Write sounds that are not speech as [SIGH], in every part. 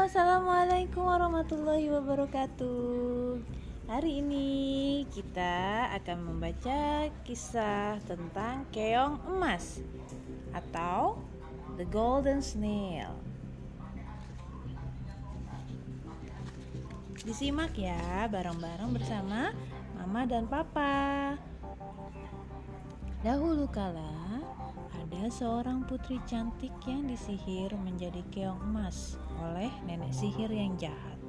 Assalamualaikum warahmatullahi wabarakatuh. Hari ini kita akan membaca kisah tentang keong emas atau The Golden Snail. Disimak ya bareng-bareng bersama Mama dan Papa. Dahulu kala ada seorang putri cantik yang disihir menjadi keong emas oleh nenek sihir yang jahat.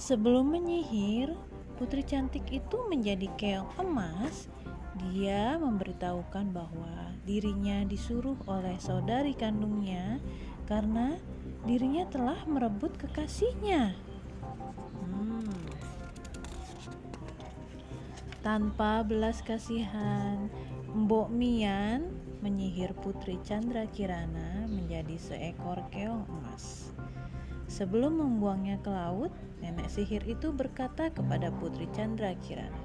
Sebelum menyihir, putri cantik itu menjadi keong emas. Dia memberitahukan bahwa dirinya disuruh oleh saudari kandungnya karena dirinya telah merebut kekasihnya. Hmm. Tanpa belas kasihan, Mbok Mian menyihir Putri Chandra Kirana menjadi seekor keong emas. Sebelum membuangnya ke laut, nenek sihir itu berkata kepada Putri Chandra Kirana,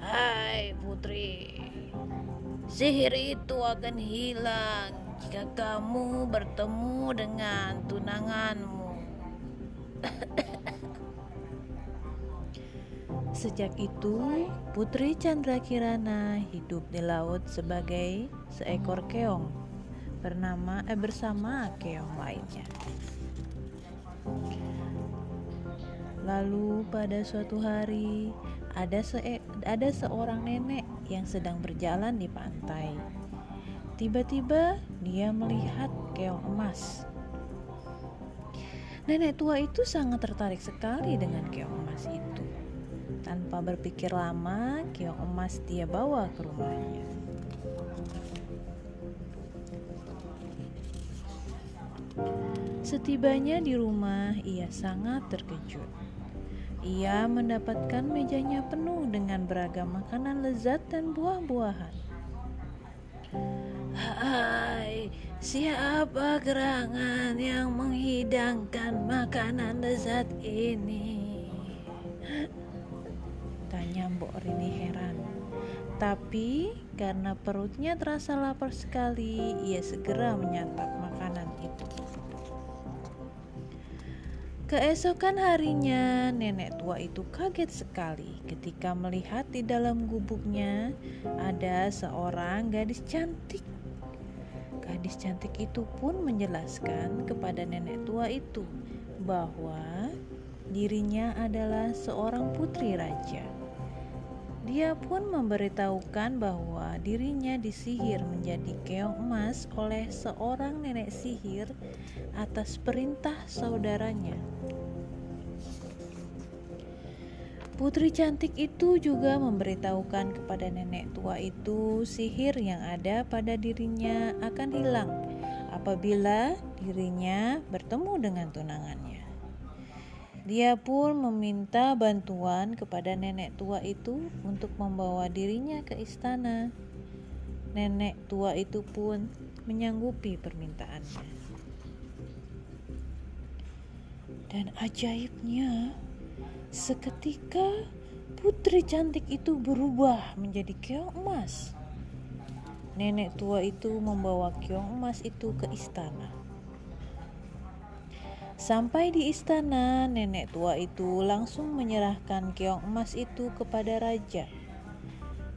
Hai putri, sihir itu akan hilang jika kamu bertemu dengan tunanganmu. [LAUGHS] Sejak itu, Putri Chandra Kirana hidup di laut sebagai seekor keong bernama eh, bersama keong lainnya. Lalu pada suatu hari ada se ada seorang nenek yang sedang berjalan di pantai. Tiba-tiba dia melihat keong emas. Nenek tua itu sangat tertarik sekali dengan keong emas itu. Tanpa berpikir lama, keong emas dia bawa ke rumahnya. Setibanya di rumah, ia sangat terkejut. Ia mendapatkan mejanya penuh dengan beragam makanan lezat dan buah-buahan. Hai, siapa gerangan yang menghidangkan makanan lezat ini? Tanya Mbok Rini heran. Tapi karena perutnya terasa lapar sekali, ia segera menyantap makanan itu. Keesokan harinya, nenek tua itu kaget sekali ketika melihat di dalam gubuknya ada seorang gadis cantik. Gadis cantik itu pun menjelaskan kepada nenek tua itu bahwa dirinya adalah seorang putri raja. Dia pun memberitahukan bahwa dirinya disihir menjadi keong emas oleh seorang nenek sihir atas perintah saudaranya. Putri cantik itu juga memberitahukan kepada nenek tua itu sihir yang ada pada dirinya akan hilang apabila dirinya bertemu dengan tunangannya. Dia pun meminta bantuan kepada nenek tua itu untuk membawa dirinya ke istana. Nenek tua itu pun menyanggupi permintaannya. Dan ajaibnya, seketika putri cantik itu berubah menjadi keong emas. Nenek tua itu membawa keong emas itu ke istana. Sampai di istana, nenek tua itu langsung menyerahkan keong emas itu kepada raja.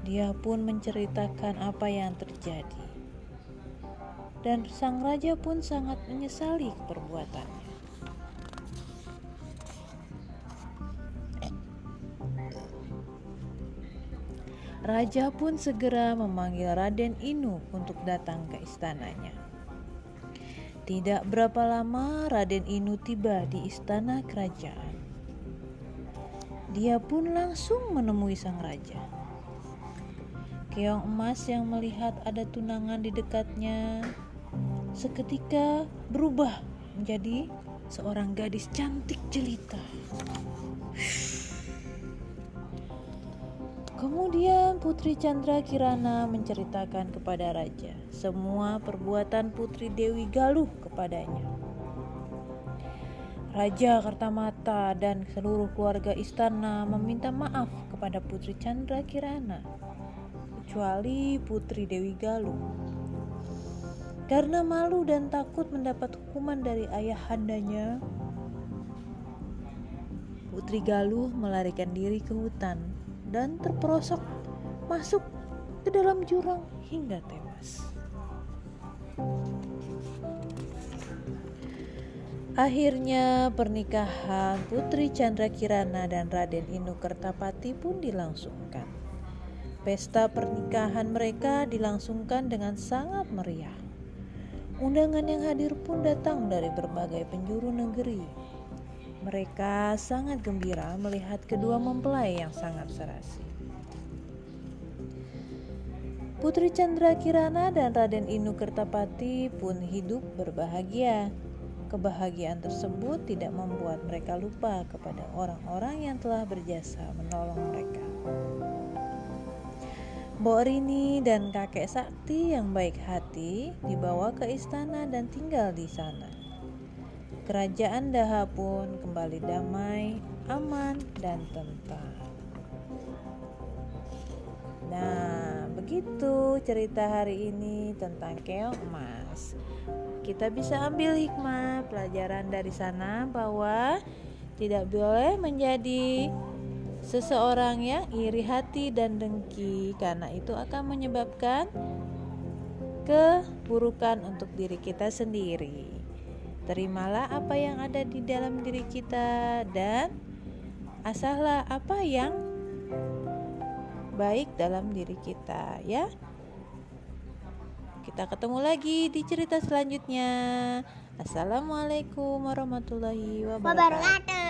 Dia pun menceritakan apa yang terjadi. Dan sang raja pun sangat menyesali perbuatannya. Raja pun segera memanggil Raden Inu untuk datang ke istananya. Tidak berapa lama Raden Inu tiba di istana kerajaan. Dia pun langsung menemui sang raja. Keong emas yang melihat ada tunangan di dekatnya seketika berubah menjadi seorang gadis cantik jelita. Kemudian Putri Chandra Kirana menceritakan kepada raja semua perbuatan Putri Dewi Galuh kepadanya. Raja Kartamata dan seluruh keluarga istana meminta maaf kepada Putri Chandra Kirana, kecuali Putri Dewi Galuh. Karena malu dan takut mendapat hukuman dari ayahandanya, Putri Galuh melarikan diri ke hutan dan terperosok masuk ke dalam jurang hingga tewas. Akhirnya pernikahan Putri Chandra Kirana dan Raden Inu Kertapati pun dilangsungkan. Pesta pernikahan mereka dilangsungkan dengan sangat meriah. Undangan yang hadir pun datang dari berbagai penjuru negeri. Mereka sangat gembira melihat kedua mempelai yang sangat serasi. Putri Chandra Kirana dan Raden Inu Kertapati pun hidup berbahagia Kebahagiaan tersebut tidak membuat mereka lupa kepada orang-orang yang telah berjasa menolong mereka. Mbok Rini dan kakek Sakti yang baik hati dibawa ke istana dan tinggal di sana. Kerajaan Daha pun kembali damai, aman, dan tentram. Nah, begitu cerita hari ini tentang keong emas kita bisa ambil hikmah pelajaran dari sana bahwa tidak boleh menjadi seseorang yang iri hati dan dengki karena itu akan menyebabkan keburukan untuk diri kita sendiri. Terimalah apa yang ada di dalam diri kita dan asahlah apa yang baik dalam diri kita ya. Kita ketemu lagi di cerita selanjutnya. Assalamualaikum warahmatullahi wabarakatuh.